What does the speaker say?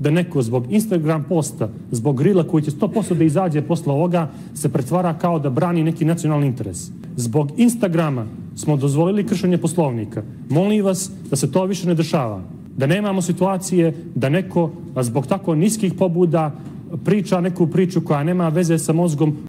da neko zbog Instagram posta, zbog grila koji će 100% da izađe posle ovoga, se pretvara kao da brani neki nacionalni interes. Zbog Instagrama smo dozvolili kršenje poslovnika. Molim vas da se to više ne dešava. Da nemamo situacije da neko zbog tako niskih pobuda priča neku priču koja nema veze sa mozgom